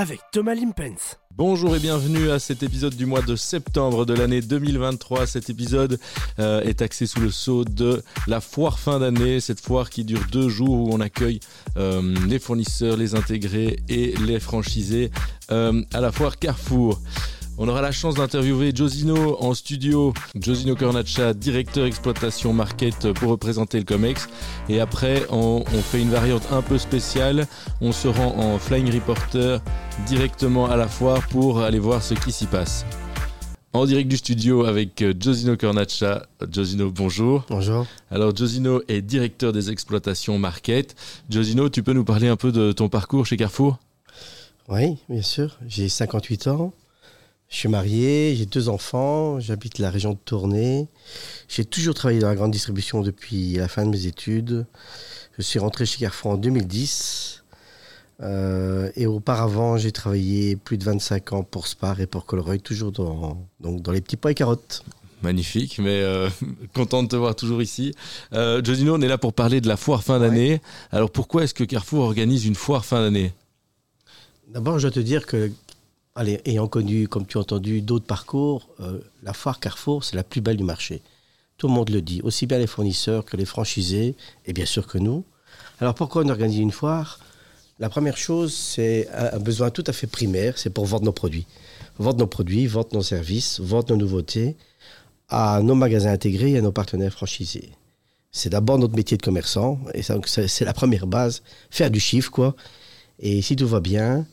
avec Thomas Limpens. Bonjour et bienvenue à cet épisode du mois de septembre de l'année 2023. Cet épisode euh, est axé sous le sceau de la foire fin d'année, cette foire qui dure deux jours où on accueille euh, les fournisseurs, les intégrés et les franchisés euh, à la foire Carrefour. On aura la chance d'interviewer Josino en studio, Josino Cornaccia, directeur exploitation market pour représenter le COMEX. Et après, on, fait une variante un peu spéciale. On se rend en flying reporter directement à la foire pour aller voir ce qui s'y passe. En direct du studio avec Josino Cornaccia. Josino, bonjour. Bonjour. Alors, Josino est directeur des exploitations market. Josino, tu peux nous parler un peu de ton parcours chez Carrefour? Oui, bien sûr. J'ai 58 ans. Je suis marié, j'ai deux enfants, j'habite la région de Tournai. J'ai toujours travaillé dans la grande distribution depuis la fin de mes études. Je suis rentré chez Carrefour en 2010. Euh, et auparavant, j'ai travaillé plus de 25 ans pour Spar et pour Colreuil, toujours dans, donc dans les petits pois et carottes. Magnifique, mais euh, content de te voir toujours ici. Euh, Josino, on est là pour parler de la foire fin d'année. Alors pourquoi est-ce que Carrefour organise une foire fin d'année? D'abord, je dois te dire que Allez, ayant connu, comme tu as entendu, d'autres parcours, euh, la foire Carrefour, c'est la plus belle du marché. Tout le monde le dit, aussi bien les fournisseurs que les franchisés, et bien sûr que nous. Alors pourquoi on organise une foire? La première chose, c'est un besoin tout à fait primaire, c'est pour vendre nos produits. Vendre nos produits, vendre nos services, vendre nos nouveautés à nos magasins intégrés et à nos partenaires franchisés. C'est d'abord notre métier de commerçant, et c'est la première base, faire du chiffre, quoi. Et si tout va bien,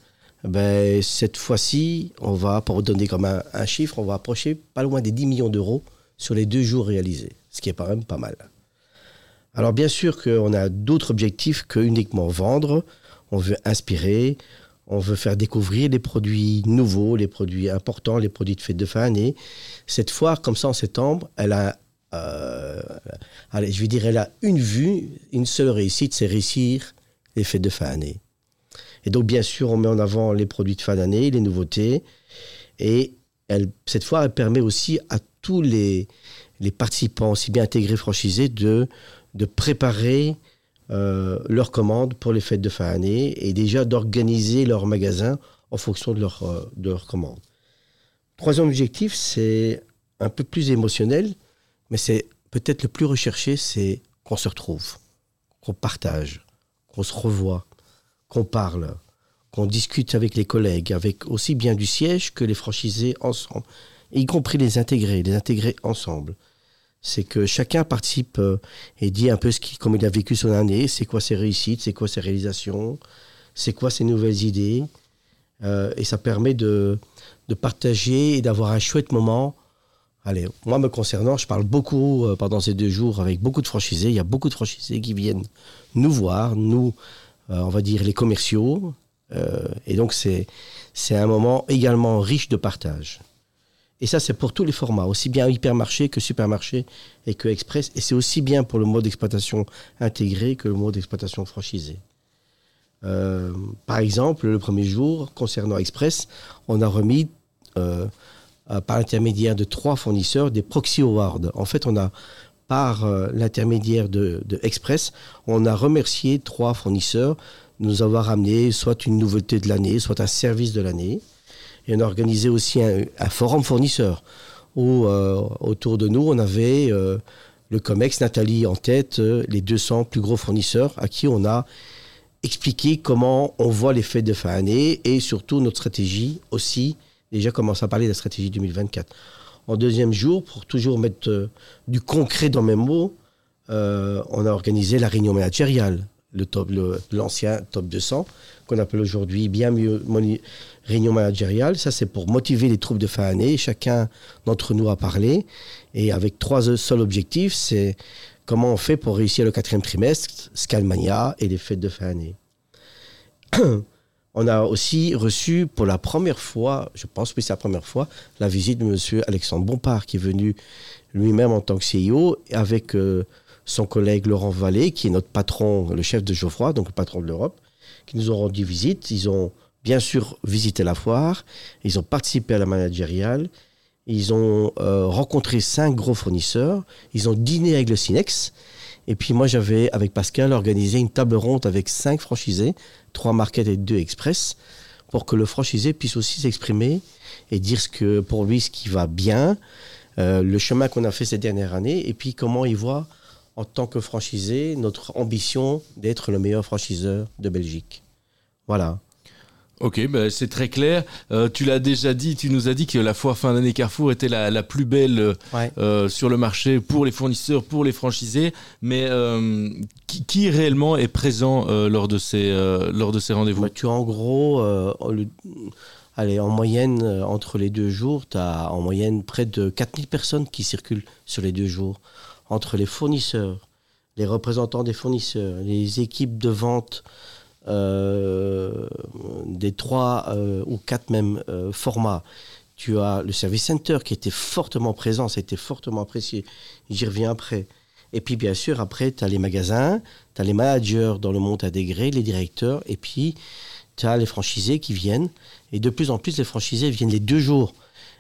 ben, cette fois-ci, on va, pour donner comme un, chiffre, on va approcher pas loin des 10 millions d'euros sur les deux jours réalisés, ce qui est quand même pas mal. Alors bien sûr qu'on a d'autres objectifs que uniquement vendre. On veut inspirer, on veut faire découvrir les produits nouveaux, les produits importants, les produits de fête de fin d'année. Cette foire, comme ça en septembre, elle a, euh, allez, je vais dire, elle a une vue, une seule réussite, c'est réussir les fêtes de fin d'année. Et donc, bien sûr, on met en avant les produits de fin d'année, les nouveautés. Et cette fois, elle permet aussi à tous les, participants, aussi bien intégrés, franchisés, de, préparer euh, leurs commandes pour les fêtes de fin d'année et déjà d'organiser leur magasin en fonction de, leur, euh, leurs commandes. Troisième objectif, c'est un peu plus émotionnel, mais c'est peut-être le plus recherché, c'est qu'on se retrouve, qu'on partage, qu'on se revoie, qu'on parle, qu'on discute avec les collègues, avec aussi bien du siège que les franchisés ensemble, y compris les intégrés, les intégrés ensemble. C'est que chacun participe euh, et dit un peu ce qui, comment il a vécu son année, c'est quoi ses réussites, c'est quoi ses réalisations, c'est quoi ses nouvelles idées. Euh, et ça permet de, de partager et d'avoir un chouette moment. Allez, moi me concernant, je parle beaucoup euh, pendant ces deux jours avec beaucoup de franchisés. Il y a beaucoup de franchisés qui viennent nous voir, nous on va dire, les commerciaux. Euh, et donc, c'est, c'est un moment également riche de partage. Et ça, c'est pour tous les formats, aussi bien hypermarché que supermarché et que express. Et c'est aussi bien pour le mode d'exploitation intégré que le mode d'exploitation franchisé. Euh, par exemple, le premier jour, concernant Express, on a remis, par l'intermédiaire de trois fournisseurs, des proxy awards. En fait, on a par euh, l'intermédiaire de, Express, on a remercié trois fournisseurs de nous avoir amené soit une nouveauté de l'année, soit un service de l'année. Et on a organisé aussi un, forum fournisseur où euh, autour de nous, on avait euh, le COMEX, Nathalie en tête, les 200 plus gros fournisseurs à qui on a expliqué comment on voit les fêtes de fin d'année et surtout notre stratégie aussi. Déjà commencer à parler de la stratégie 2024 en deuxième jour, pour toujours mettre euh, du concret dans mes mots, euh, on a organisé la réunion managériale, le top, l'ancien top 200, qu'on appelle aujourd'hui bien mieux réunion managériale. Ça, c'est pour motiver les troupes de fin d'année. Chacun d'entre nous a parlé. Et avec trois seuls objectifs, c'est comment on fait pour réussir le quatrième trimestre, Scalmania et les fêtes de fin d'année. On a aussi reçu pour la première fois, je pense que c'est la première fois, la visite de M. Alexandre Bompard, qui est venu lui-même en tant que CEO, avec euh, son collègue Laurent Vallée, qui est notre patron, le chef de Geoffroy, donc le patron de l'Europe, qui nous ont rendu visite. Ils ont bien sûr visité la foire, ils ont participé à la managériale, ils ont euh, rencontré cinq gros fournisseurs, ils ont dîné avec le Cinex, et puis moi, j'avais, avec Pascal, organisé une table ronde avec cinq franchisés, trois markets et deux express, pour que le franchisé puisse aussi s'exprimer et dire ce que pour lui ce qui va bien, euh, le chemin qu'on a fait ces dernières années, et puis comment il voit en tant que franchisé notre ambition d'être le meilleur franchiseur de Belgique. Voilà. Ok, bah, c'est très clair. Euh, tu l'as déjà dit, tu nous as dit que la foire fin d'année Carrefour était la, la plus belle euh, sur le marché pour les fournisseurs, pour les franchisés. Mais euh, qui, qui, réellement est présent lors de ces, lors de ces rendez-vous? Bah, Tu as en gros, le, allez, en moyenne, entre les deux jours, tu as en moyenne près de 4000 personnes qui circulent sur les deux jours. Entre les fournisseurs, les représentants des fournisseurs, les équipes de vente euh, des trois euh, ou quatre mêmes euh, formats. Tu as le service center qui était fortement présent, ça a été fortement apprécié. J'y reviens après. Et puis bien sûr, après, tu as les magasins, tu as les managers dans le monde intégré, les directeurs, et puis tu as les franchisés qui viennent. Et de plus en plus, les franchisés viennent les deux jours.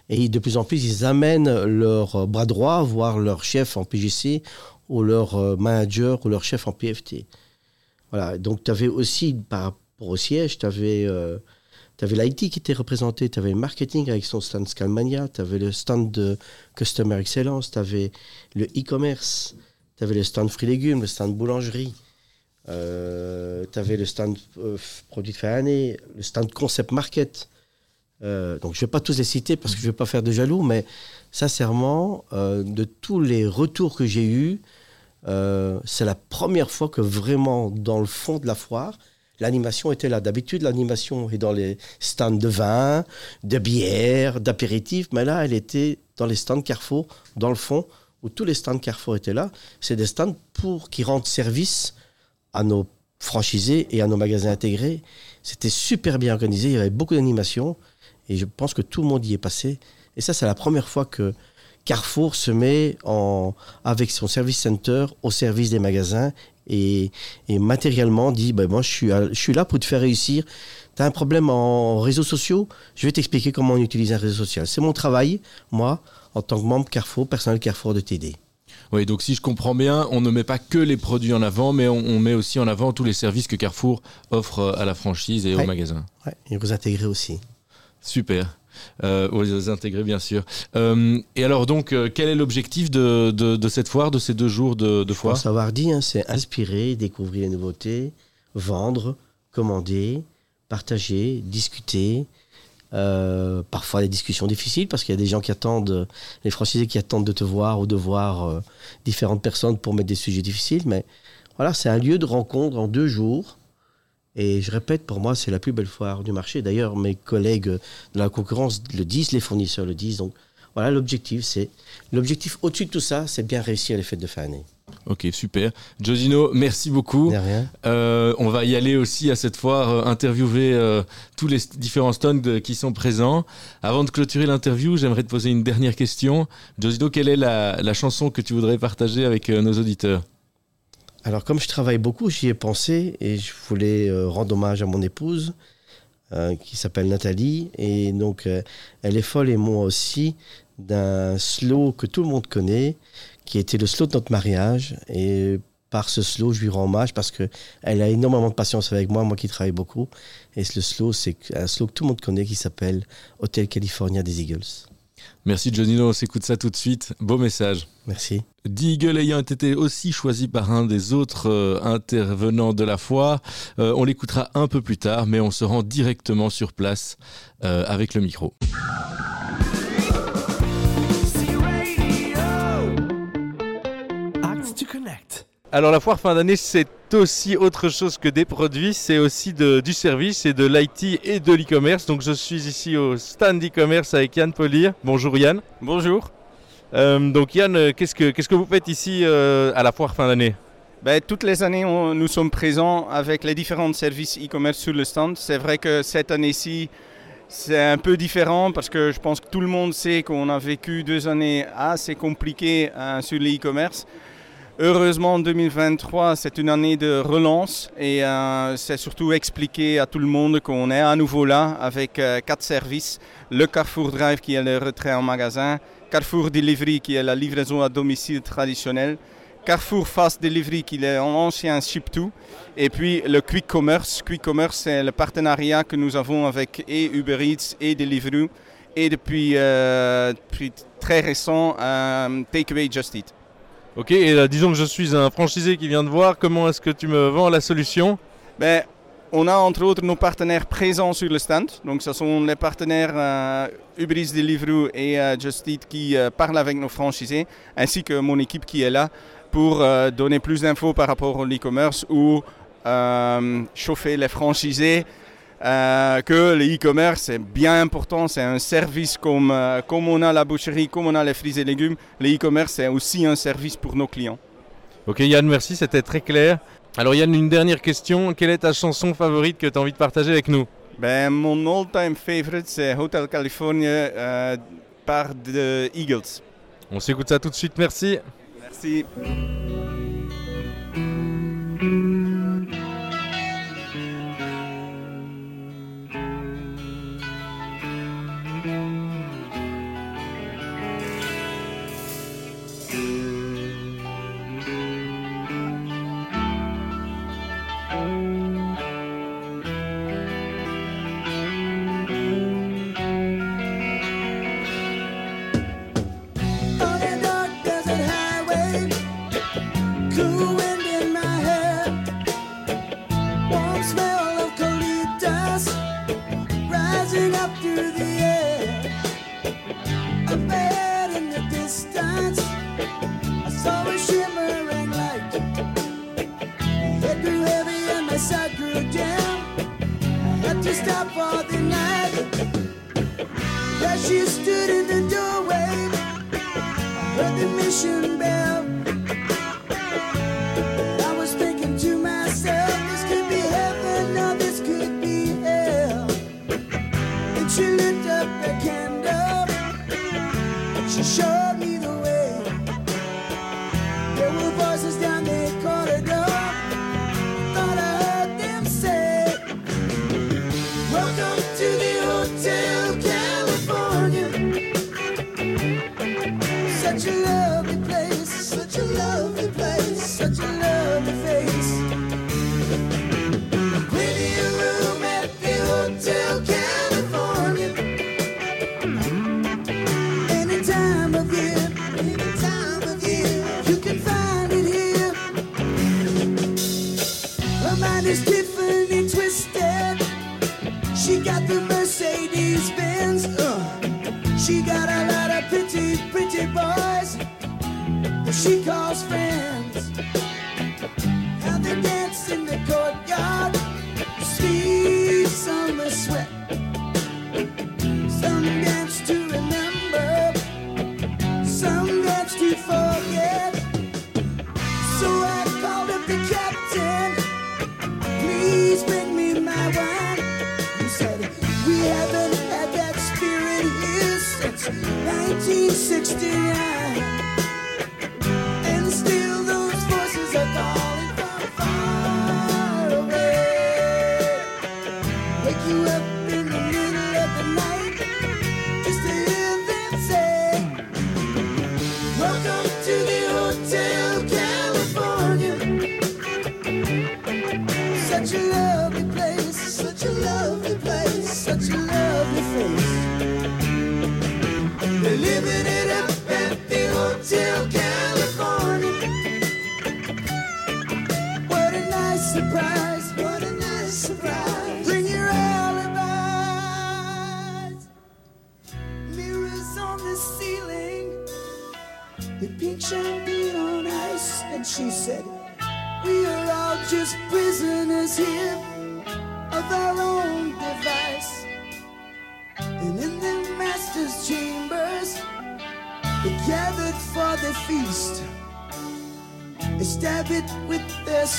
Et de plus en plus, ils amènent leur bras droit, voire leur chef en PGC, ou leur manager, ou leur chef en PFT. Voilà, donc tu avais aussi, par rapport au siège, tu avais, euh, l'IT qui était représenté, tu avais le marketing avec son stand Scalmania, tu avais le stand Customer Excellence, tu avais le e-commerce, tu avais le stand fruits légumes, le stand boulangerie, euh, tu avais le stand euh, produits de fin d'année, le stand concept market. Euh, donc je ne vais pas tous les citer parce que je ne vais pas faire de jaloux, mais sincèrement, de tous les retours que j'ai eus, euh, c'est la première fois que vraiment, dans le fond de la foire, l'animation était là. D'habitude, l'animation est dans les stands de vin, de bière, d'apéritifs, mais là, elle était dans les stands Carrefour, dans le fond, où tous les stands Carrefour étaient là. C'est des stands pour qui rendent service à nos franchisés et à nos magasins intégrés. C'était super bien organisé, il y avait beaucoup d'animation, et je pense que tout le monde y est passé. Et ça, c'est la première fois que Carrefour se met en, avec son service center au service des magasins et, matériellement dit ben, moi, je suis, je suis là pour te faire réussir. Tu as un problème en réseaux sociaux? Je vais t'expliquer comment on utilise un réseau social. C'est mon travail, moi, en tant que membre Carrefour, personnel Carrefour, de t'aider. Oui, donc si je comprends bien, on ne met pas que les produits en avant, mais on, met aussi en avant tous les services que Carrefour offre à la franchise et aux magasins. Oui, et vous intégrer aussi. Super. Euh, aux intégrer bien sûr. Euh, et alors donc, euh, quel est l'objectif de, cette foire, de ces deux jours de, foire? Savoir dit, hein, c'est inspirer, découvrir les nouveautés, vendre, commander, partager, discuter. parfois des discussions difficiles parce qu'il y a des gens qui attendent, les franchisés qui attendent de te voir ou de voir différentes personnes pour mettre des sujets difficiles. Mais voilà, c'est un lieu de rencontre en deux jours et je répète, pour moi, c'est la plus belle foire du marché. D'ailleurs, mes collègues de la concurrence le disent, les fournisseurs le disent. Donc voilà, l'objectif, c'est l'objectif au-dessus de tout ça, c'est bien réussir les fêtes de fin d'année. Ok, super. Josino, merci beaucoup. De rien. Euh, on va y aller aussi à cette foire, euh, interviewer euh, tous les différents stands qui sont présents. Avant de clôturer l'interview, j'aimerais te poser une dernière question. Josino, quelle est la, la chanson que tu voudrais partager avec nos auditeurs? Alors, comme je travaille beaucoup, j'y ai pensé et je voulais euh, rendre hommage à mon épouse, euh, qui s'appelle Nathalie. Et donc, euh, elle est folle et moi aussi d'un slow que tout le monde connaît, qui était le slow de notre mariage. Et par ce slow, je lui rends hommage parce qu'elle a énormément de patience avec moi, moi qui travaille beaucoup. Et le slow, c'est un slow que tout le monde connaît qui s'appelle Hotel California des Eagles. Merci Johnino, on s'écoute ça tout de suite. Beau message. Merci. Deagle ayant été aussi choisi par un des autres euh, intervenants de la foire, euh, on l'écoutera un peu plus tard, mais on se rend directement sur place euh, avec le micro. Alors la foire fin d'année, c'est aussi autre chose que des produits, c'est aussi du service, c'est de l'IT et de l'e-commerce. Donc je suis ici au stand e-commerce avec Yann Polir. Bonjour Yann. Bonjour. Euh, donc Yann, euh, qu'est-ce que, qu'est-ce que vous faites ici euh, à la foire fin d'année? Ben, toutes les années, nous sommes présents avec les différents services e-commerce sur le stand. C'est vrai que cette année-ci, c'est un peu différent parce que je pense que tout le monde sait qu'on a vécu deux années assez compliquées sur le e-commerce. Heureusement, 2023, c'est une année de relance et euh, c'est surtout expliquer à tout le monde qu'on est à nouveau là avec euh, quatre services. Le Carrefour Drive qui est le retrait en magasin, Carrefour Delivery qui est la livraison à domicile traditionnelle, Carrefour Fast Delivery, qui est en ancien Ship2. Et puis le Quick Commerce. Quick Commerce, c'est le partenariat que nous avons avec et Uber Eats et Deliveroo. Et depuis, euh, très récent, Takeaway Just Eat. Ok, et là, disons que je suis un franchisé qui vient de voir, comment est-ce que tu me vends la solution? Ben, on a entre autres nos partenaires présents sur le stand. Donc, ce sont les partenaires euh, Uber Eats, Deliveroo et euh, Just Eat qui euh, parlent avec nos franchisés, ainsi que mon équipe qui est là pour euh, donner plus d'infos par rapport au e-commerce ou euh, chauffer les franchisés. Euh, que le e-commerce c'est bien important, c'est un service comme, euh, comme on a la boucherie, comme on a les fruits et légumes. Le e-commerce c'est aussi un service pour nos clients. Ok Yann, merci, c'était très clair. Alors Yann, une dernière question, quelle est ta chanson favorite que tu as envie de partager avec nous? Ben, mon all-time favorite, c'est Hotel California euh, par The Eagles. On s'écoute ça tout de suite, merci. Merci. We comes.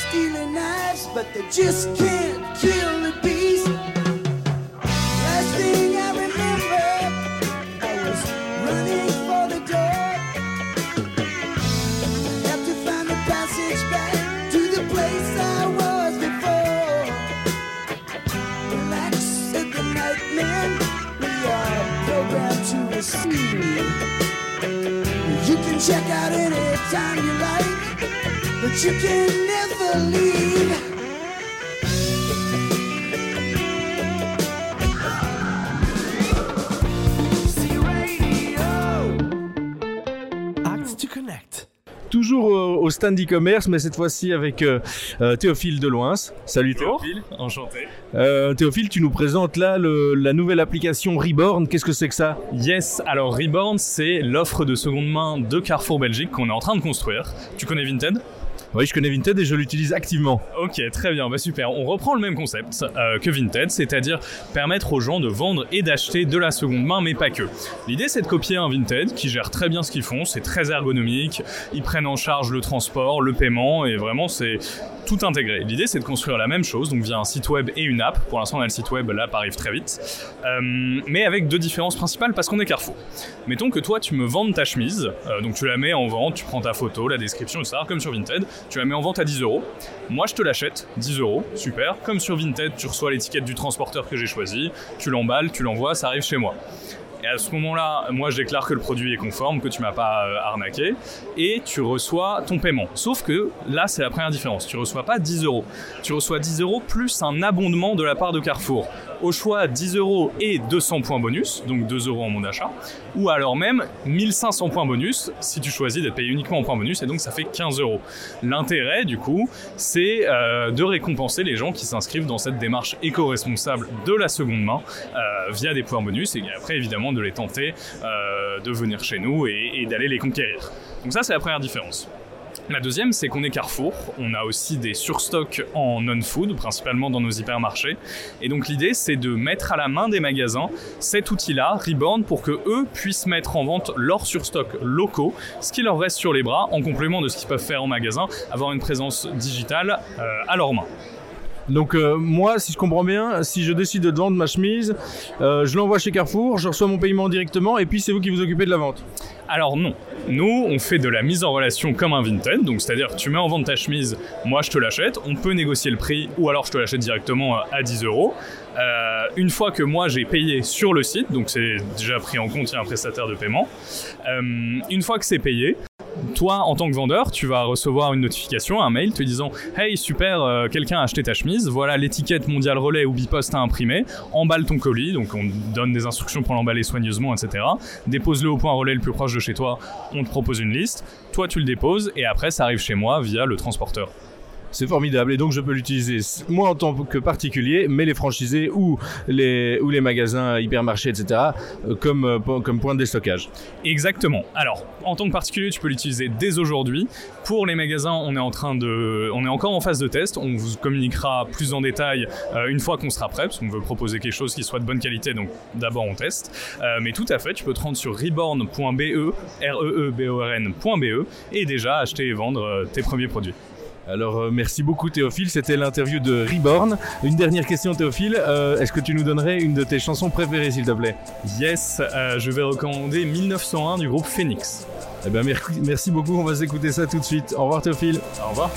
Stealing knives, but they just can't kill the beast. Last thing I remember, I was running for the door. Have to find the passage back to the place I was before. Relax, said the nightman. We are programmed to receive. You can check out any time you you can never leave. See radio. Acts to Connect. Toujours au, au stand e-commerce, mais cette fois-ci avec euh, euh, Théophile Deloins. Salut Théophile. Enchanté. Euh, Théophile, tu nous présentes là le- la nouvelle application Reborn. Qu'est-ce que c'est que ça? Yes, alors Reborn, c'est l'offre de seconde main de Carrefour Belgique qu'on est en train de construire. Tu connais Vinted? Oui, je connais Vinted et je l'utilise activement. Ok, très bien, bah super. On reprend le même concept euh, que Vinted, c'est-à-dire permettre aux gens de vendre et d'acheter de la seconde main, mais pas que. L'idée, c'est de copier un Vinted qui gère très bien ce qu'ils font, c'est très ergonomique, ils prennent en charge le transport, le paiement, et vraiment, c'est tout intégré. L'idée, c'est de construire la même chose, donc via un site web et une app. Pour l'instant, on a le site web, l'app arrive très vite. Euh, mais avec deux différences principales parce qu'on est Carrefour. Mettons que toi, tu me vends ta chemise, euh, donc tu la mets en vente, tu prends ta photo, la description, etc., comme sur Vinted, tu la mets en vente à 10 euros. Moi, je te l'achète, 10 euros, super. Comme sur Vinted, tu reçois l'étiquette du transporteur que j'ai choisi, tu l'emballes, tu l'envoies, ça arrive chez moi. Et à ce moment-là, moi, je déclare que le produit est conforme, que tu m'as pas euh, arnaqué, et tu reçois ton paiement. Sauf que là, c'est la première différence. Tu reçois pas 10 euros. Tu reçois 10 euros plus un abondement de la part de Carrefour. Au choix, 10 euros et 200 points bonus, donc 2 euros en mon d'achat, ou alors même 1500 points bonus si tu choisis d'être payé uniquement en points bonus, et donc ça fait 15 euros. L'intérêt, du coup, c'est euh, de récompenser les gens qui s'inscrivent dans cette démarche éco-responsable de la seconde main euh, via des points bonus, et après, évidemment, de les tenter euh, de venir chez nous et, et d'aller les conquérir. Donc ça, c'est la première différence. La deuxième, c'est qu'on est Carrefour. On a aussi des surstocks en non-food, principalement dans nos hypermarchés. Et donc l'idée, c'est de mettre à la main des magasins cet outil-là, Reborn, pour que eux puissent mettre en vente leurs surstocks locaux, ce qui leur reste sur les bras, en complément de ce qu'ils peuvent faire en magasin, avoir une présence digitale euh, à leurs mains. Donc euh, moi, si je comprends bien, si je décide de vendre ma chemise, euh, je l'envoie chez Carrefour, je reçois mon paiement directement et puis c'est vous qui vous occupez de la vente. Alors non, nous on fait de la mise en relation comme un Vinted, donc c'est-à-dire tu mets en vente ta chemise, moi je te l'achète, on peut négocier le prix ou alors je te l'achète directement à 10 euros. Euh, Une fois que moi j'ai payé sur le site, donc c'est déjà pris en compte, il y a un prestataire de paiement, euh, une fois que c'est payé, toi, en tant que vendeur, tu vas recevoir une notification, un mail te disant Hey, super, euh, quelqu'un a acheté ta chemise, voilà l'étiquette mondial relais ou bipost à imprimer, emballe ton colis, donc on donne des instructions pour l'emballer soigneusement, etc. Dépose-le au point relais le plus proche de chez toi, on te propose une liste, toi tu le déposes et après ça arrive chez moi via le transporteur. C'est formidable et donc je peux l'utiliser moi en tant que particulier, mais les franchisés ou les, ou les magasins hypermarchés, etc., euh, comme, euh, comme point de déstockage. Exactement. Alors, en tant que particulier, tu peux l'utiliser dès aujourd'hui. Pour les magasins, on est en train de, on est encore en phase de test. On vous communiquera plus en détail euh, une fois qu'on sera prêt, parce qu'on veut proposer quelque chose qui soit de bonne qualité. Donc, d'abord, on teste. Mais tout à fait, tu peux te rendre sur reborn.be, r e e b o r n.be, et déjà acheter et vendre tes premiers produits. Alors euh, merci beaucoup Théophile, c'était l'interview de Reborn. Une dernière question Théophile, Euh, est-ce que tu nous donnerais une de tes chansons préférées s'il te plaît? Yes, euh, je vais recommander 1901 du groupe Phoenix. Eh bien merci, merci beaucoup, on va s'écouter ça tout de suite. Au revoir Théophile. Au revoir.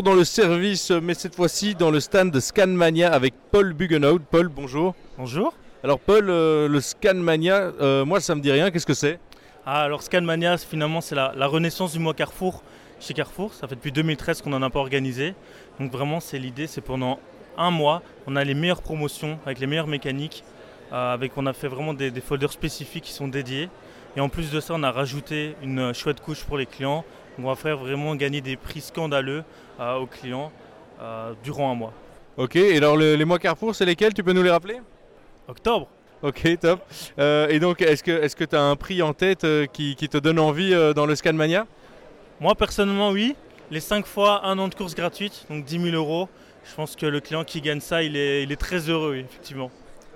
Toujours dans le service, mais cette fois-ci dans le stand de Scanmania avec Paul Bugenhout. Paul, bonjour. Bonjour. Alors Paul, euh, le Scanmania, euh, moi ça me dit rien, qu'est-ce que c'est? Ah, alors Scanmania, finalement, c'est la, la renaissance du mois Carrefour chez Carrefour. Ça fait depuis 2013 qu'on n'en a pas organisé. Donc vraiment, c'est l'idée, c'est pendant un mois, on a les meilleures promotions avec les meilleures mécaniques. euh, avec, on a fait vraiment des, des folders spécifiques qui sont dédiés. Et en plus de ça, on a rajouté une chouette couche pour les clients. Donc on va faire vraiment gagner des prix scandaleux euh, aux clients euh, durant un mois. Ok, et alors le- les mois Carrefour, c'est lesquels? Tu peux nous les rappeler? Octobre Ok, top. Euh, et donc, est-ce que est-ce que tu as un prix en tête qui, qui te donne envie dans le Scanmania Moi personnellement oui, les 5 fois un an de course gratuite, donc 10 000 euros. Je pense que le client qui gagne ça, il est, il est très heureux, effectivement.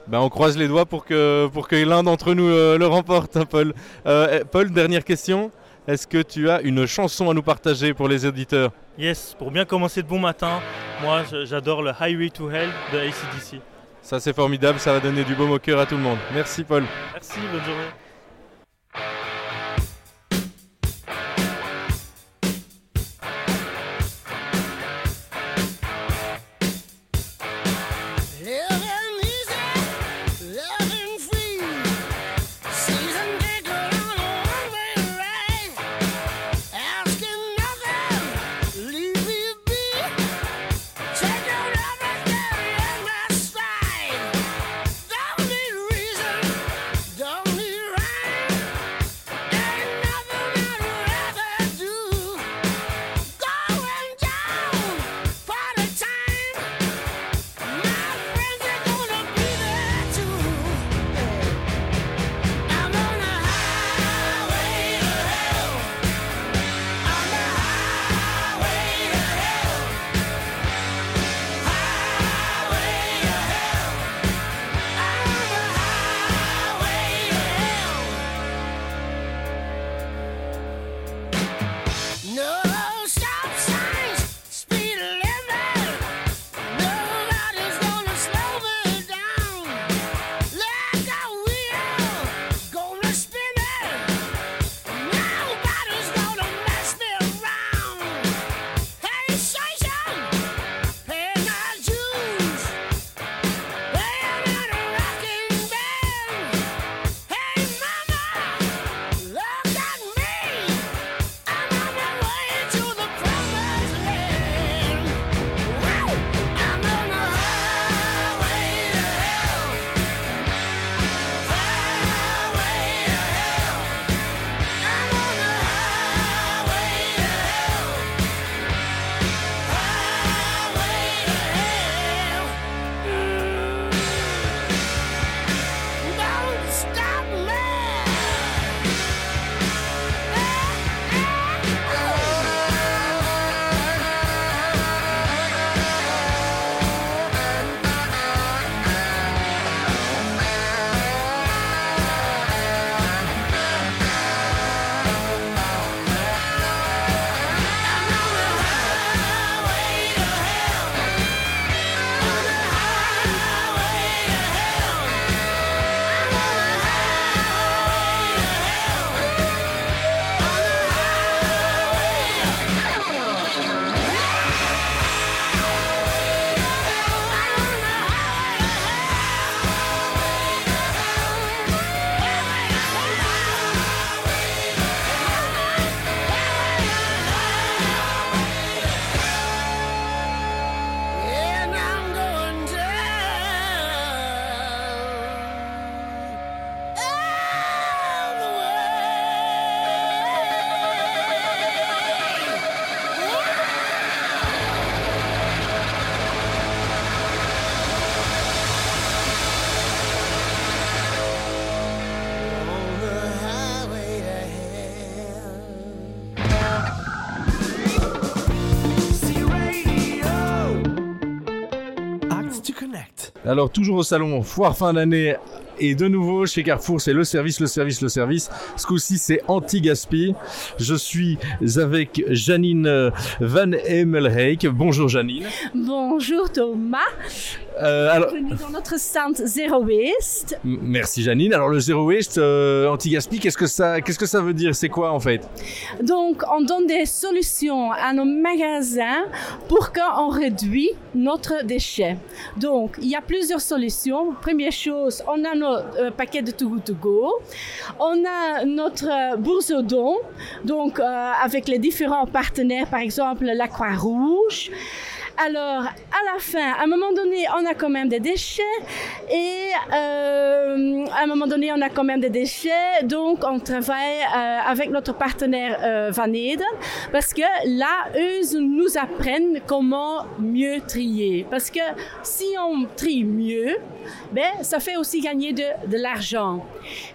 ben, On croise les doigts pour que, pour que l'un d'entre nous le remporte, hein, Paul. Euh, eh, Paul, dernière question. Est-ce que tu as une chanson à nous partager pour les auditeurs Yes, pour bien commencer de bon matin, moi j'adore le Highway to Hell de ACDC. Ça c'est formidable, ça va donner du baume au cœur à tout le monde. Merci Paul. Merci, bonne journée. Alors toujours au salon, foire fin d'année et de nouveau chez Carrefour, c'est le service, le service, le service. Ce coup-ci, c'est anti-gaspi. Je suis avec Janine euh, Van Emelheik. Bonjour Janine. Bonjour Thomas, Euh, alors, bienvenue dans notre stand Zero Waste. merci Janine. Alors le zero waste, euh, anti-gaspi, qu'est-ce que ça, qu'est-ce que ça veut dire? C'est quoi en fait? Donc on donne des solutions à nos magasins pour qu'on réduit notre déchet. Donc il y a plusieurs solutions. Première chose, on a nos euh, paquets de Too Good To Go. On a notre euh, bourse aux dons, donc euh, avec les différents partenaires, par exemple la Croix-Rouge. Alors, à la fin, à un moment donné, on a quand même des déchets et euh, à un moment donné, on a quand même des déchets. Donc, on travaille euh, avec notre partenaire euh, Van Eden parce que là, eux nous apprennent comment mieux trier. Parce que si on trie mieux, ben, ça fait aussi gagner de, l'argent.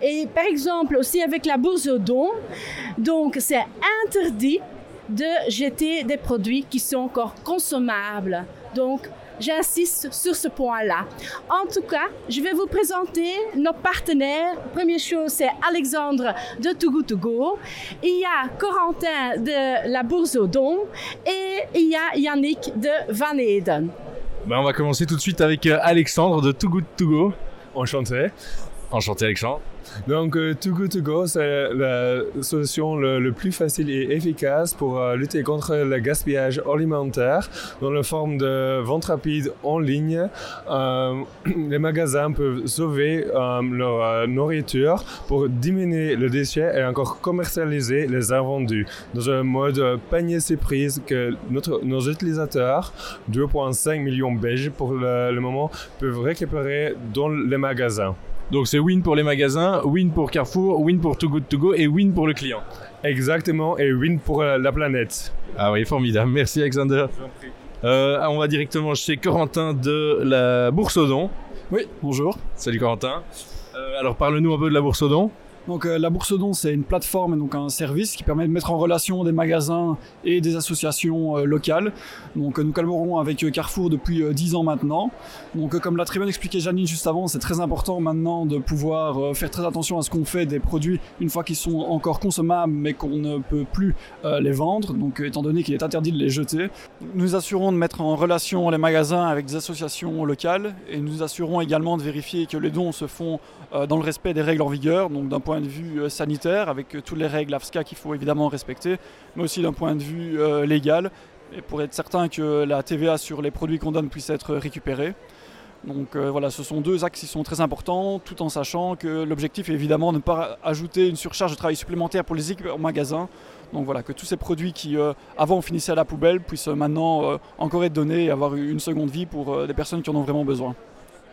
Et par exemple, aussi avec la bourse aux dons, donc c'est interdit de jeter des produits qui sont encore consommables. Donc, j'insiste sur ce point-là. En tout cas, je vais vous présenter nos partenaires. Première chose, c'est Alexandre de Too Good To Go. Il y a Corentin de la Bourse aux dons et il y a Yannick de Van Eden. Ben, On va commencer tout de suite avec euh, Alexandre de Too Good. Enchanté. Enchanté Alexandre. Donc, euh, Too Good To Go, c'est la solution le, plus facile et efficace pour euh, lutter contre le gaspillage alimentaire dans la forme de vente rapide en ligne. Euh, les magasins peuvent sauver leur nourriture pour diminuer le déchet et encore commercialiser les invendus dans un mode panier surprise que notre, nos utilisateurs, 2,5 millions belges pour le moment, peuvent récupérer dans les magasins. Donc c'est win pour les magasins, win pour Carrefour, win pour Too Good To Go et win pour le client. Exactement, et win pour euh, la planète. Ah oui, formidable. Merci Alexander. Euh, on va directement chez Corentin de la Bourse aux dons. Oui, bonjour. Salut Corentin. Euh, alors parle-nous un peu de la Bourse aux dons. Donc euh, la Bourse Don, c'est une plateforme et donc un service qui permet de mettre en relation des magasins et des associations euh, locales. Donc euh, nous collaborons avec Carrefour depuis euh, 10 ans maintenant. Donc euh, comme l'a très bien expliqué Janine juste avant, c'est très important maintenant de pouvoir euh, faire très attention à ce qu'on fait des produits une fois qu'ils sont encore consommables mais qu'on ne peut plus euh, les vendre. Donc étant donné qu'il est interdit de les jeter, nous assurons de mettre en relation les magasins avec des associations locales et nous assurons également de vérifier que les dons se font dans le respect des règles en vigueur, donc d'un point de vue sanitaire, avec toutes les règles AFSCA qu'il faut évidemment respecter, mais aussi d'un point de vue légal, pour être certain que la TVA sur les produits qu'on donne puisse être récupérée. Donc euh, voilà, ce sont deux axes qui sont très importants, tout en sachant que l'objectif est évidemment de ne pas ajouter une surcharge de travail supplémentaire pour les équipes en magasin. Donc voilà, que tous ces produits qui euh, avant finissaient à la poubelle puissent euh, maintenant euh, encore être donnés et avoir une seconde vie pour euh, des personnes qui en ont vraiment besoin.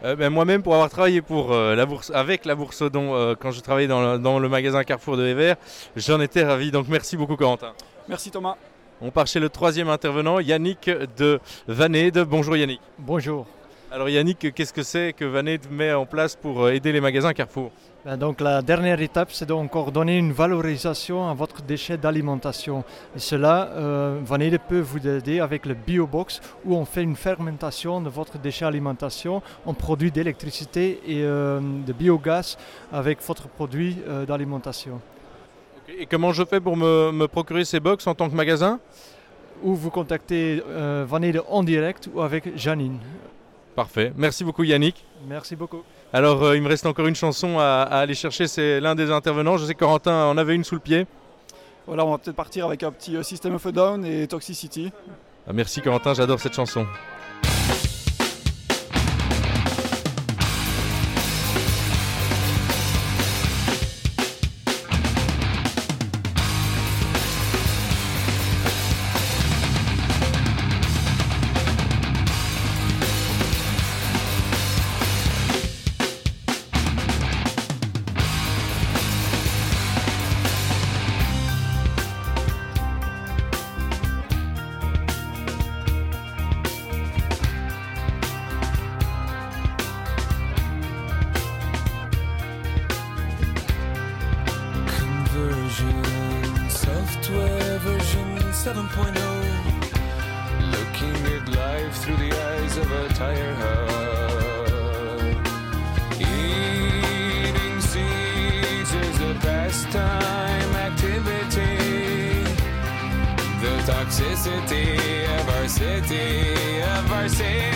Euh, ben, Moi-même, pour avoir travaillé pour, euh, la bourse, avec la Bourse euh, quand je travaillais dans le, dans le magasin Carrefour de Ever, j'en étais ravi. Donc merci beaucoup Corentin. Merci Thomas. On part chez le troisième intervenant, Yannick de Vaned. Bonjour Yannick. Bonjour. Alors Yannick, qu'est-ce que c'est que Vaned met en place pour euh, aider les magasins Carrefour? Ben, donc la dernière étape, c'est donc donner une valorisation à votre déchet d'alimentation. Et cela, euh, Vanille peut vous aider avec le BioBox où on fait une fermentation de votre déchet alimentation en produit d'électricité et euh, de biogaz avec votre produit euh, d'alimentation. Et comment je fais pour me, me procurer ces box en tant que magasin? Ou vous contactez Vanille en direct ou avec Janine. Parfait. Merci beaucoup Yannick. Merci beaucoup. Alors euh, il me reste encore une chanson à, à aller chercher, c'est l'un des intervenants. Je sais que Corentin en avait une sous le pied. Voilà, on va peut-être partir avec un petit euh, System of a Down et Toxicity. Ah, merci Corentin, j'adore cette chanson. 7.0. Looking at life through the eyes of a tire hub. Eating seeds is a pastime activity. The toxicity of our city, of our city.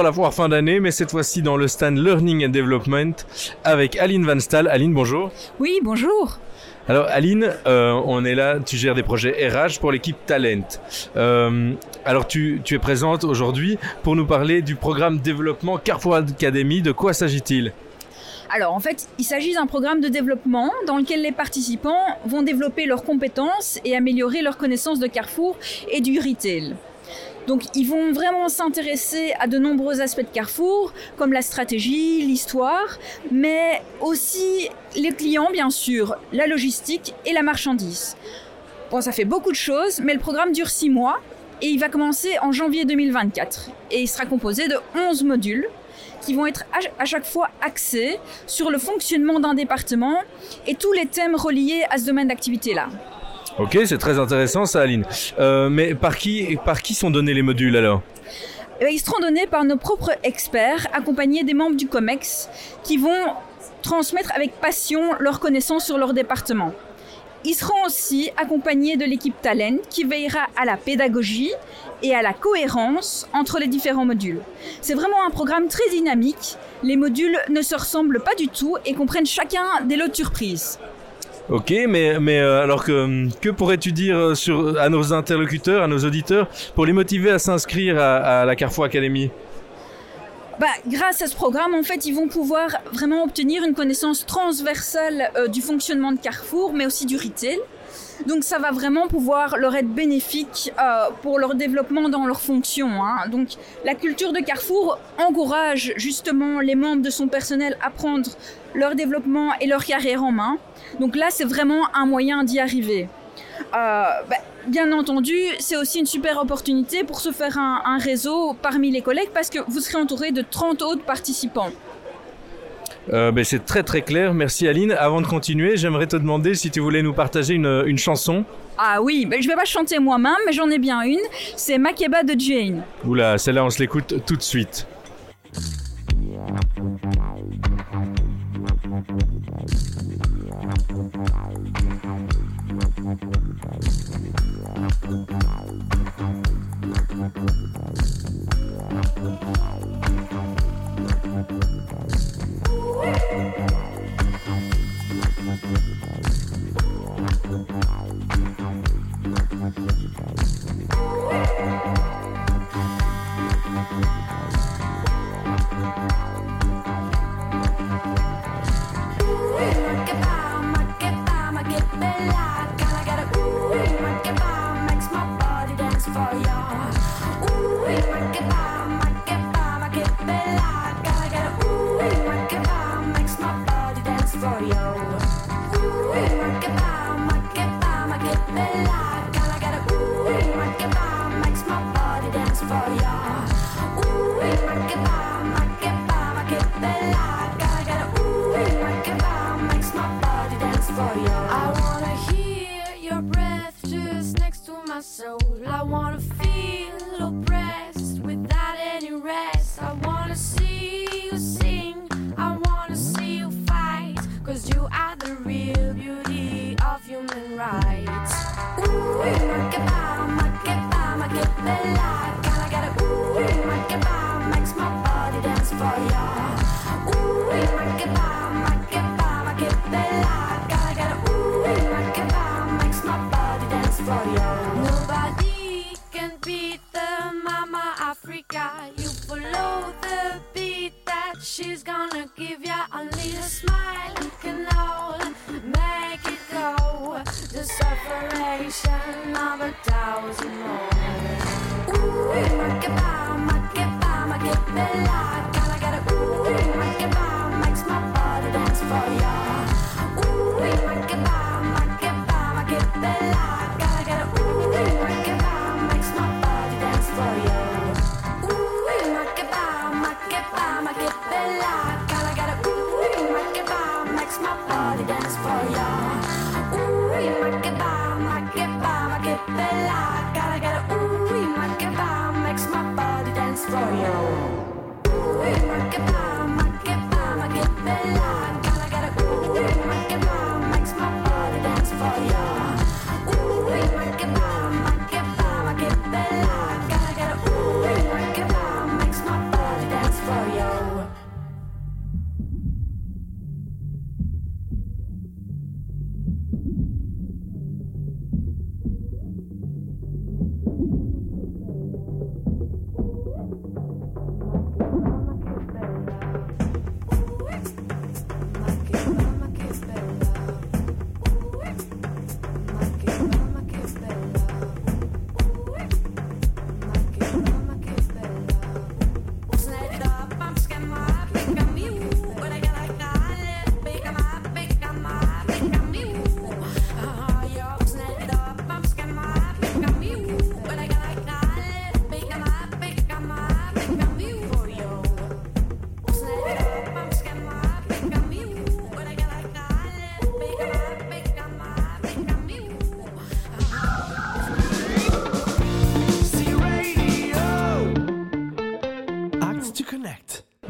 À la foire fin d'année, mais cette fois-ci dans le stand Learning and Development avec Aline Van Staal. Aline, bonjour. Oui, bonjour. Alors Aline, euh, on est là, tu gères des projets RH pour l'équipe Talent. Euh, alors tu, tu es présente aujourd'hui pour nous parler du programme développement Carrefour Academy. De quoi s'agit-il? Alors en fait, il s'agit d'un programme de développement dans lequel les participants vont développer leurs compétences et améliorer leurs connaissances de Carrefour et du retail. Donc ils vont vraiment s'intéresser à de nombreux aspects de Carrefour, comme la stratégie, l'histoire, mais aussi les clients bien sûr, la logistique et la marchandise. Bon, ça fait beaucoup de choses, mais le programme dure 6 mois et il va commencer en janvier 2024. Et il sera composé de 11 modules qui vont être à- à chaque fois axés sur le fonctionnement d'un département et tous les thèmes reliés à ce domaine d'activité-là. Ok, c'est très intéressant ça Aline. Euh, mais par qui, par qui sont donnés les modules alors Eh ben, ils seront donnés par nos propres experts, accompagnés des membres du COMEX, qui vont transmettre avec passion leurs connaissances sur leur département. Ils seront aussi accompagnés de l'équipe Talent, qui veillera à la pédagogie et à la cohérence entre les différents modules. C'est vraiment un programme très dynamique. Les modules ne se ressemblent pas du tout et comprennent chacun des lots de surprises. Ok, mais, mais euh, alors que, que pourrais-tu dire euh, à nos interlocuteurs, à nos auditeurs, pour les motiver à s'inscrire à, la Carrefour Academy? Bah, grâce à ce programme, en fait, ils vont pouvoir vraiment obtenir une connaissance transversale euh, du fonctionnement de Carrefour, mais aussi du retail. Donc ça va vraiment pouvoir leur être bénéfique pour leur développement dans leurs fonctions. hein. Donc la culture de Carrefour encourage justement les membres de son personnel à prendre leur développement et leur carrière en main. Donc là, c'est vraiment un moyen d'y arriver. Euh, bah, bien entendu, c'est aussi une super opportunité pour se faire un, un réseau parmi les collègues parce que vous serez entouré de 30 autres participants. Euh, ben, C'est très très clair, merci Aline. Avant de continuer, j'aimerais te demander si tu voulais nous partager une, une chanson. Ah oui, bah, je vais pas chanter moi-même, mais j'en ai bien une. C'est Makeba de Jane. Oula, celle-là on se l'écoute tout de suite.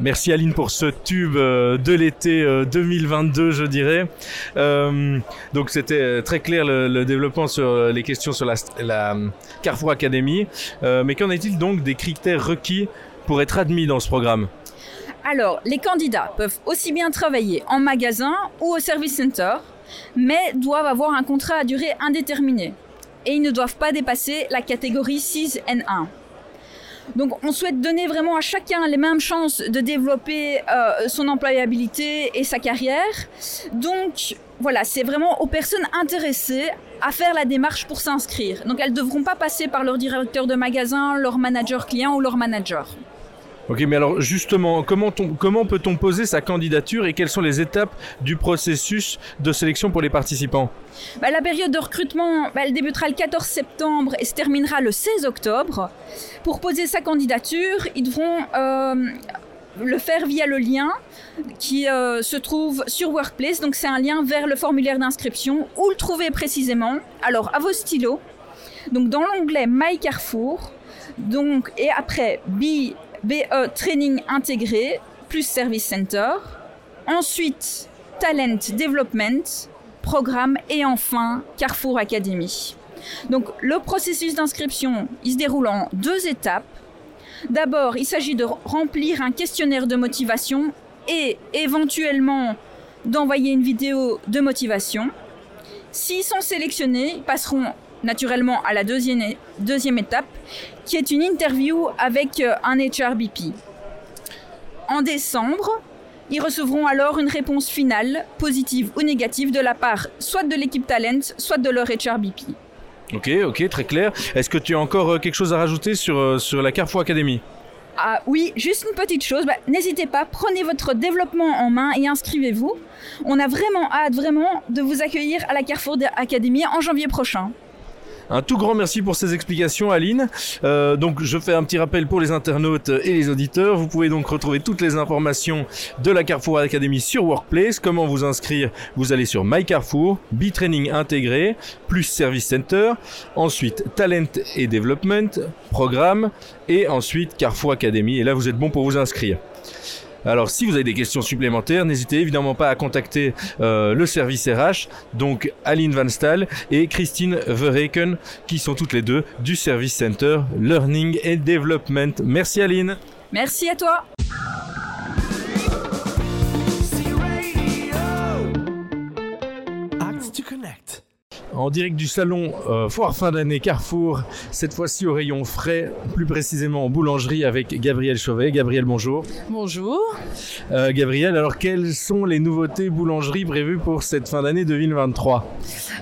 Merci Aline pour ce tube euh, de l'été euh, 2022, je dirais. Euh, donc c'était euh, très clair le, développement sur euh, les questions sur la, euh, Carrefour Academy. Euh, mais qu'en est-il donc des critères requis pour être admis dans ce programme? Alors, les candidats peuvent aussi bien travailler en magasin ou au service center, mais doivent avoir un contrat à durée indéterminée. Et ils ne doivent pas dépasser la catégorie 6N1. Donc on souhaite donner vraiment à chacun les mêmes chances de développer euh, son employabilité et sa carrière. Donc voilà, c'est vraiment aux personnes intéressées à faire la démarche pour s'inscrire. Donc elles ne devront pas passer par leur directeur de magasin, leur manager client ou leur manager. Ok, mais alors justement, comment, comment peut-on poser sa candidature et quelles sont les étapes du processus de sélection pour les participants? Bah, la période de recrutement, bah, elle débutera le 14 septembre et se terminera le 16 octobre. Pour poser sa candidature, ils devront euh, le faire via le lien qui euh, se trouve sur Workplace. Donc c'est un lien vers le formulaire d'inscription. Où le trouver précisément Alors à vos stylos. Donc dans l'onglet My Carrefour. Donc et après B, BE Training intégré plus Service Center. Ensuite Talent Development, programme et enfin Carrefour Academy. Donc le processus d'inscription, il se déroule en deux étapes. D'abord, il s'agit de remplir un questionnaire de motivation et éventuellement d'envoyer une vidéo de motivation. S'ils sont sélectionnés, ils passeront naturellement à la deuxième, deuxième étape, qui est une interview avec euh, un HRBP. En décembre, ils recevront alors une réponse finale, positive ou négative, de la part soit de l'équipe Talent, soit de leur HRBP. Ok, ok, très clair. Est-ce que tu as encore euh, quelque chose à rajouter sur, euh, sur la Carrefour Academy? Ah oui, juste une petite chose, bah, n'hésitez pas, prenez votre développement en main et inscrivez-vous. On a vraiment hâte, vraiment, de vous accueillir à la Carrefour Academy en janvier prochain. Un tout grand merci pour ces explications, Aline. Euh, donc, je fais un petit rappel pour les internautes et les auditeurs. Vous pouvez donc retrouver toutes les informations de la Carrefour Academy sur Workplace. Comment vous inscrire? Vous allez sur My Carrefour, B-Training intégré, plus Service Center, ensuite Talent et Development, programme, et ensuite Carrefour Academy. Et là, vous êtes bon pour vous inscrire. Alors, si vous avez des questions supplémentaires, n'hésitez évidemment pas à contacter euh, le service RH, donc Aline Van Staal et Christine Verreken, qui sont toutes les deux du Service Center Learning and Development. Merci Aline. Merci à toi. Acts to Connect. En direct du salon euh, Foire fin d'année Carrefour, cette fois-ci au rayon frais, plus précisément en boulangerie avec Gabriel Chauvet. Gabriel, bonjour. Bonjour. Euh, Gabriel, alors quelles sont les nouveautés boulangerie prévues pour cette fin d'année 2023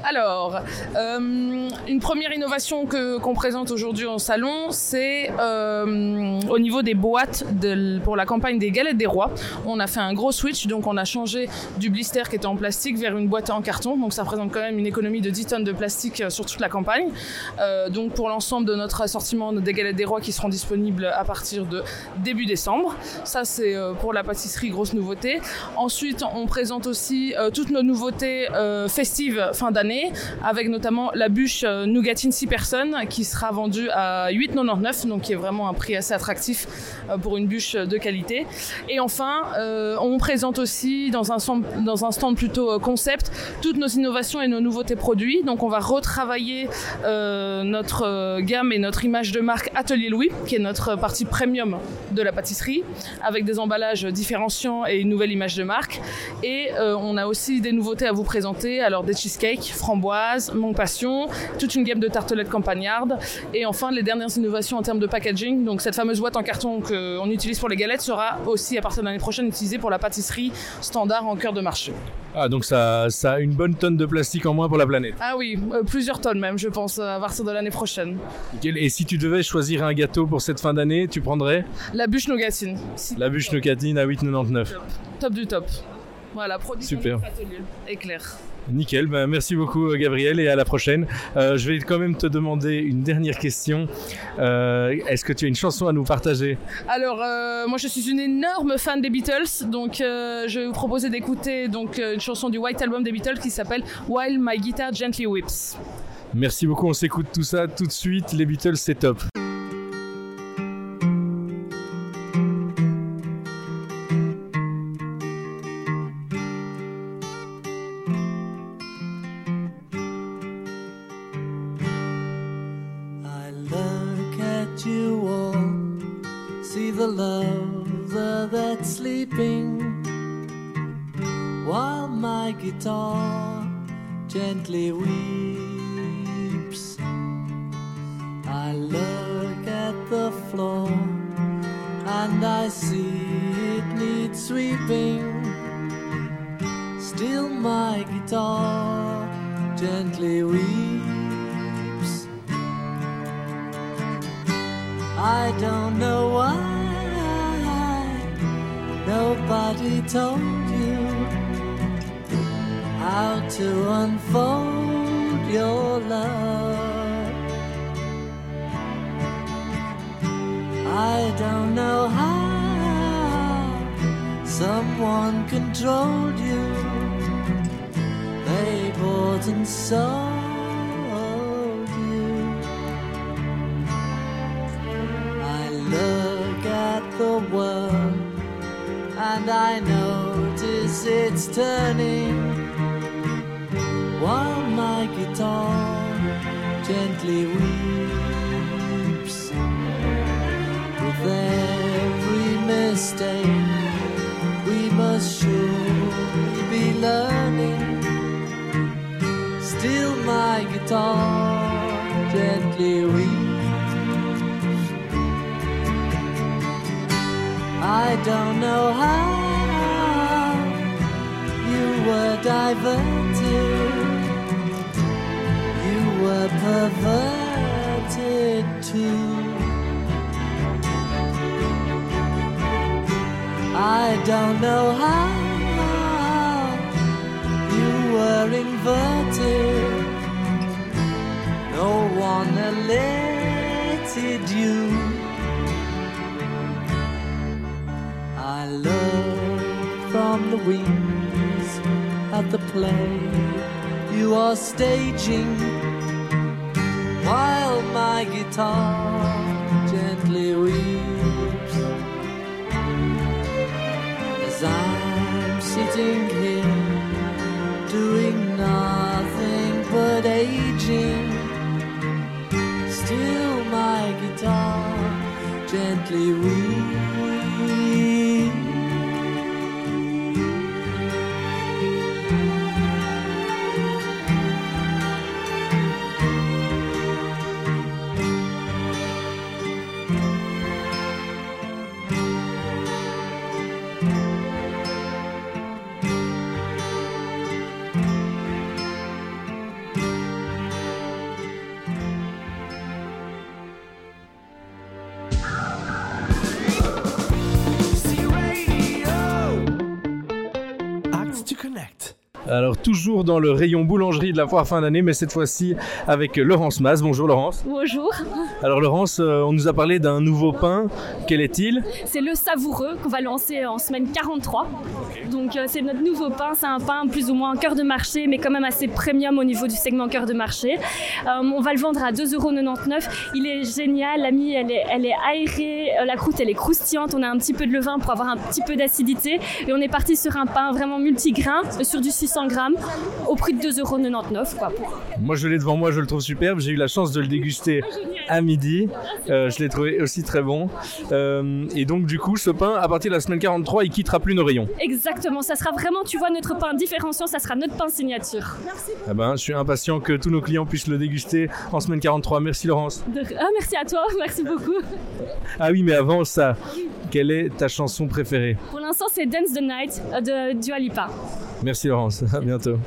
Alors, euh, une première innovation que qu'on présente aujourd'hui au salon, c'est euh, au niveau des boîtes de- pour la campagne des galettes des rois. On a fait un gros switch, donc on a changé du blister qui était en plastique vers une boîte en carton. Donc ça représente quand même une économie de 10 tonnes de plastique euh, sur toute la campagne. Euh, donc pour l'ensemble de notre assortiment des galettes des rois qui seront disponibles à partir de début décembre. Ça c'est euh, pour la pâtisserie, grosse nouveauté. Ensuite, on présente aussi toutes nos nouveautés festives fin d'année, avec notamment la bûche Nougatine 6 personnes qui sera vendue à 8,99, donc qui est vraiment un prix assez attractif pour une bûche de qualité. Et enfin, on présente aussi dans un, stand, dans un stand plutôt concept toutes nos innovations et nos nouveautés produits. Donc on va retravailler euh, notre euh, gamme et notre image de marque Atelier Louis, qui est notre partie premium de la pâtisserie, avec des emballages différenciants et une nouvelle image de marque. Et euh, on a aussi des nouveautés à vous présenter, alors des cheesecakes, framboises, mon passion, toute une gamme de tartelettes campagnardes, et enfin les dernières innovations en termes de packaging. Donc cette fameuse boîte en carton qu'on utilise pour les galettes sera aussi à partir de l'année prochaine utilisée pour la pâtisserie standard en cœur de marché. Ah, donc ça, ça a une bonne tonne de plastique en moins pour la planète. Ah oui, euh, plusieurs tonnes même, je pense, à partir de l'année prochaine. Nickel. Et si tu devais choisir un gâteau pour cette fin d'année, tu prendrais La bûche nougatine. La bûche Nougatine à 8,99. Top du top. Voilà, produit Super. Éclair. Nickel, ben, merci beaucoup euh, Gabriel et à la prochaine. Euh, je vais quand même te demander une dernière question. Euh, Est-ce que tu as une chanson à nous partager? Alors, euh, moi, je suis une énorme fan des Beatles, donc je vais vous proposer d'écouter donc une chanson du White Album des Beatles qui s'appelle While My Guitar Gently Whips. Merci beaucoup, on s'écoute tout ça tout de suite. Les Beatles, c'est top. And I see it needs sweeping. Still, my guitar gently weeps. I don't know why nobody told you how to unfold your love. I don't know how someone controlled you. They bought and sold you. I look at the world and I notice it's turning while my guitar gently weeps. We must surely be learning. Still, my guitar gently weeps. I don't know how you were diverted, you were perverted too. I don't know how you were inverted. No wanna let you. I love from the wings at the play you are staging while my guitar gently weeps sitting here doing nothing but aging. Still, my guitar gently weeps. Alors toujours dans le rayon boulangerie de la foire fin d'année, mais cette fois-ci avec Laurence Mas. Bonjour Laurence. Bonjour, Alors Laurence, euh, on nous a parlé d'un nouveau pain. Quel est-il? C'est le savoureux qu'on va lancer en semaine 43. Donc euh, c'est notre nouveau pain, c'est un pain plus ou moins cœur de marché, mais quand même assez premium au niveau du segment cœur de marché. Euh, on va le vendre à 2,99€. Il est génial, la mie elle est, elle est aérée, la croûte elle est croustillante, on a un petit peu de levain pour avoir un petit peu d'acidité. Et on est parti sur un pain vraiment multigrain, sur du 600 grammes, au prix de 2,99€. Quoi, Moi je l'ai devant moi, je le trouve superbe. J'ai eu la chance de le déguster à midi. Euh, je l'ai trouvé aussi très bon. Euh, et donc du coup, ce pain, à partir de la semaine 43, il quittera plus nos rayons. Exactement, ça sera vraiment, tu vois, notre pain différenciant, ça sera notre pain signature. Merci. Eh ben, je suis impatient que tous nos clients puissent le déguster en semaine 43. Merci Laurence. Ah, merci à toi, merci beaucoup. Ah oui, mais avant ça, quelle est ta chanson préférée? Pour l'instant, c'est Dance the Night euh, de Dua Lipa. Merci Laurence, à bientôt.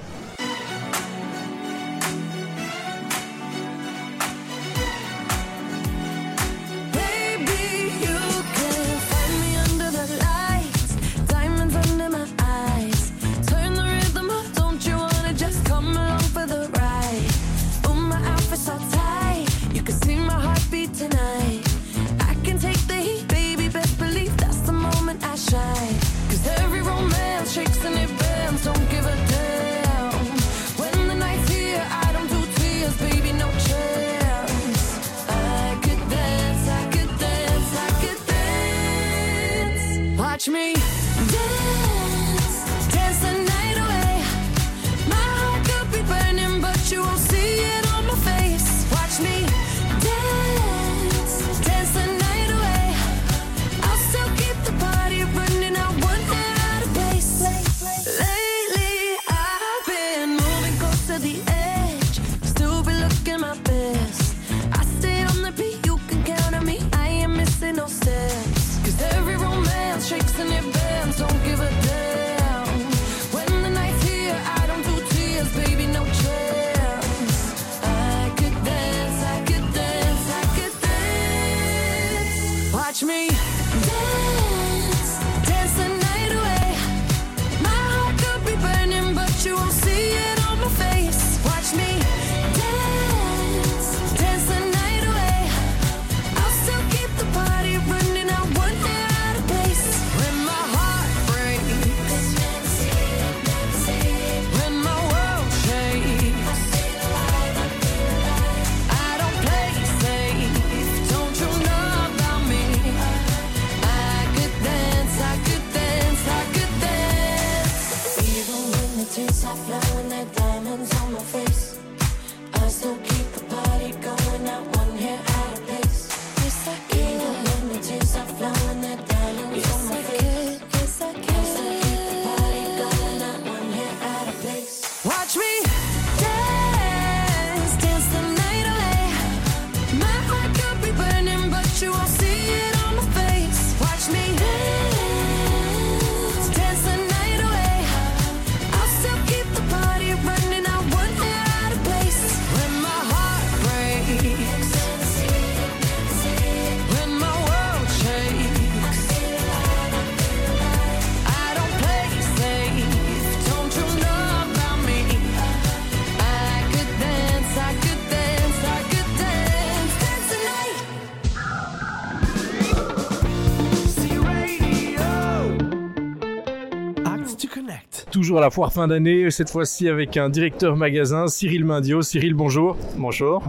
Toujours à la foire fin d'année, cette fois-ci avec un directeur magasin, Cyril Mindio. Cyril, bonjour. Bonjour.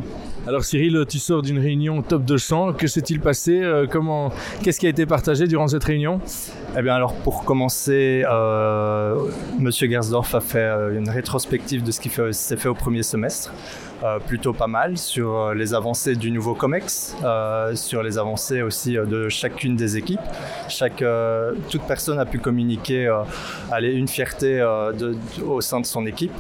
Alors Cyril, tu sors d'une réunion top 200. Que s'est-il passé? Euh, Comment Qu'est-ce qui a été partagé durant cette réunion? Eh bien alors pour commencer, euh, Monsieur Gersdorf a fait euh, une rétrospective de ce qui s'est fait au premier semestre. Euh, plutôt pas mal sur euh, les avancées du nouveau COMEX, euh, sur les avancées aussi de chacune des équipes. Chaque, toute personne a pu communiquer allez, une fierté au sein de son équipe.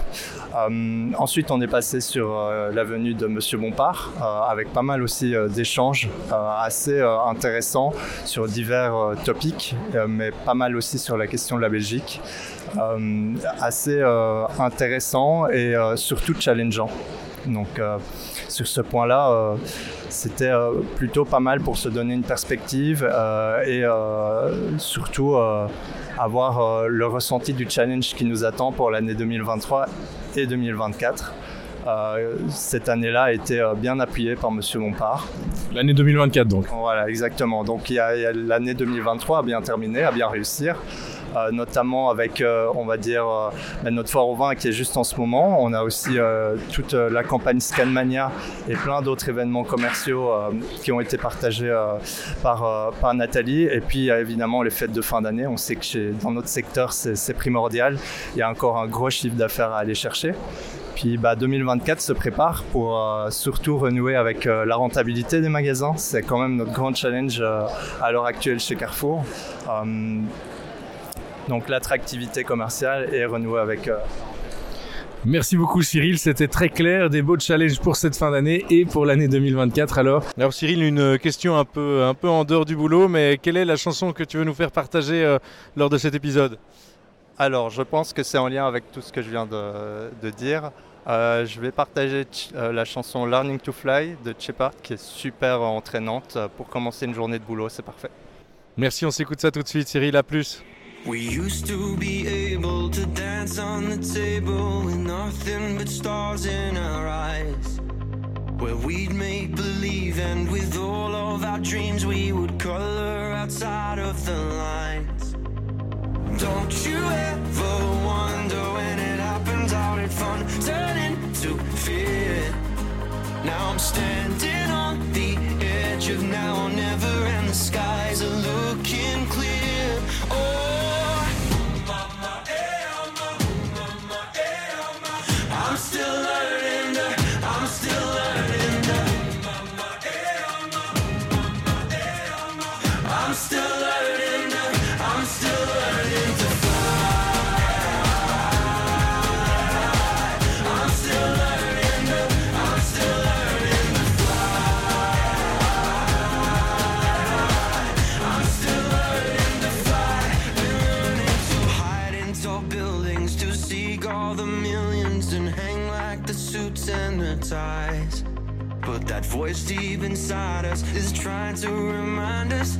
Ensuite, on est passé sur la venue de Monsieur Bompard, avec pas mal aussi d'échanges assez intéressants sur divers topics, mais pas mal aussi sur la question de la Belgique. Assez euh, intéressant et surtout challengeant. Donc euh, sur ce point-là, euh, c'était euh, plutôt pas mal pour se donner une perspective et surtout avoir le ressenti du challenge qui nous attend pour l'année 2023 et 2024. Euh, cette année-là a été euh, bien appuyée par Monsieur Montpart. L'année 2024 donc. Voilà, exactement. Donc il y a, il y a l'année 2023 à bien terminer, à bien réussir. Euh, notamment avec, euh, on va dire, euh, bah, notre foire au vin qui est juste en ce moment. On a aussi toute la campagne Scanmania et plein d'autres événements commerciaux qui ont été partagés par, par Nathalie. Et puis évidemment les fêtes de fin d'année. On sait que chez- dans notre secteur, c'est primordial. Il y a encore un gros chiffre d'affaires à aller chercher. Puis bah, 2024 se prépare pour surtout renouer avec la rentabilité des magasins. C'est quand même notre grand challenge à l'heure actuelle chez Carrefour. Euh, donc l'attractivité commerciale et renouer avec... euh, Merci beaucoup Cyril, c'était très clair, des beaux challenges pour cette fin d'année et pour l'année 2024 alors? Alors Cyril, une question un peu, un peu en dehors du boulot, mais quelle est la chanson que tu veux nous faire partager euh, lors de cet épisode? Alors, je pense que c'est en lien avec tout ce que je viens de, de dire. Euh, je vais partager euh, la chanson Learning to Fly de Shepard qui est super entraînante euh, pour commencer une journée de boulot, c'est parfait. Merci, on s'écoute ça tout de suite Cyril, à plus. We used to be able to dance on the table with nothing but stars in our eyes. Where we'd make believe, and with all of our dreams, we would color outside of the lines. Don't you ever wonder when it happens, how did fun turn into fear? Now I'm standing on the edge of now or never, and the skies Voice deep inside us is trying to remind us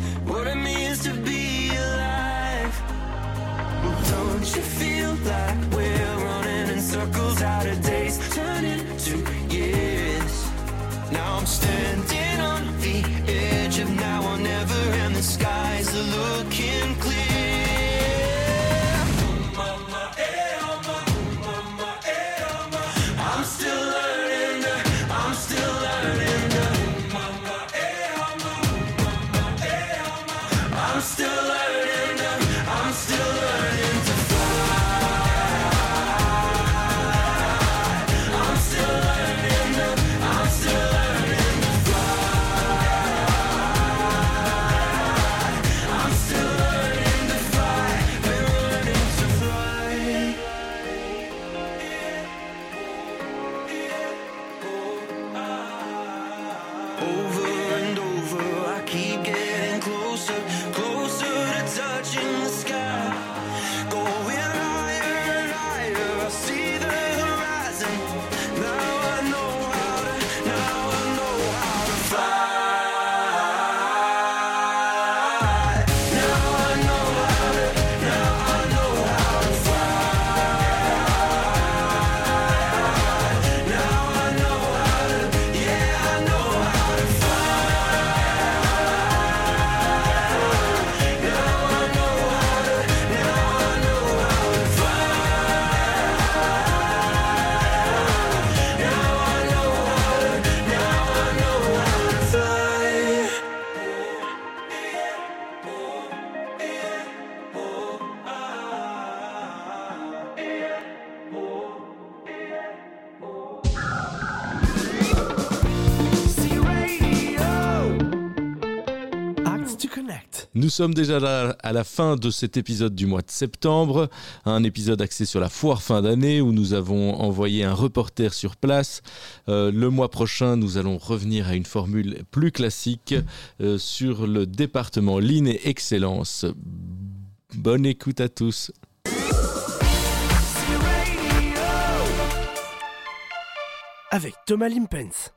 sommes déjà là à la fin de cet épisode du mois de septembre, un épisode axé sur la foire fin d'année où nous avons envoyé un reporter sur place. Euh, le mois prochain, nous allons revenir à une formule plus classique euh, sur le département Ligne et Excellence. Bonne écoute à tous. Avec Thomas Limpens.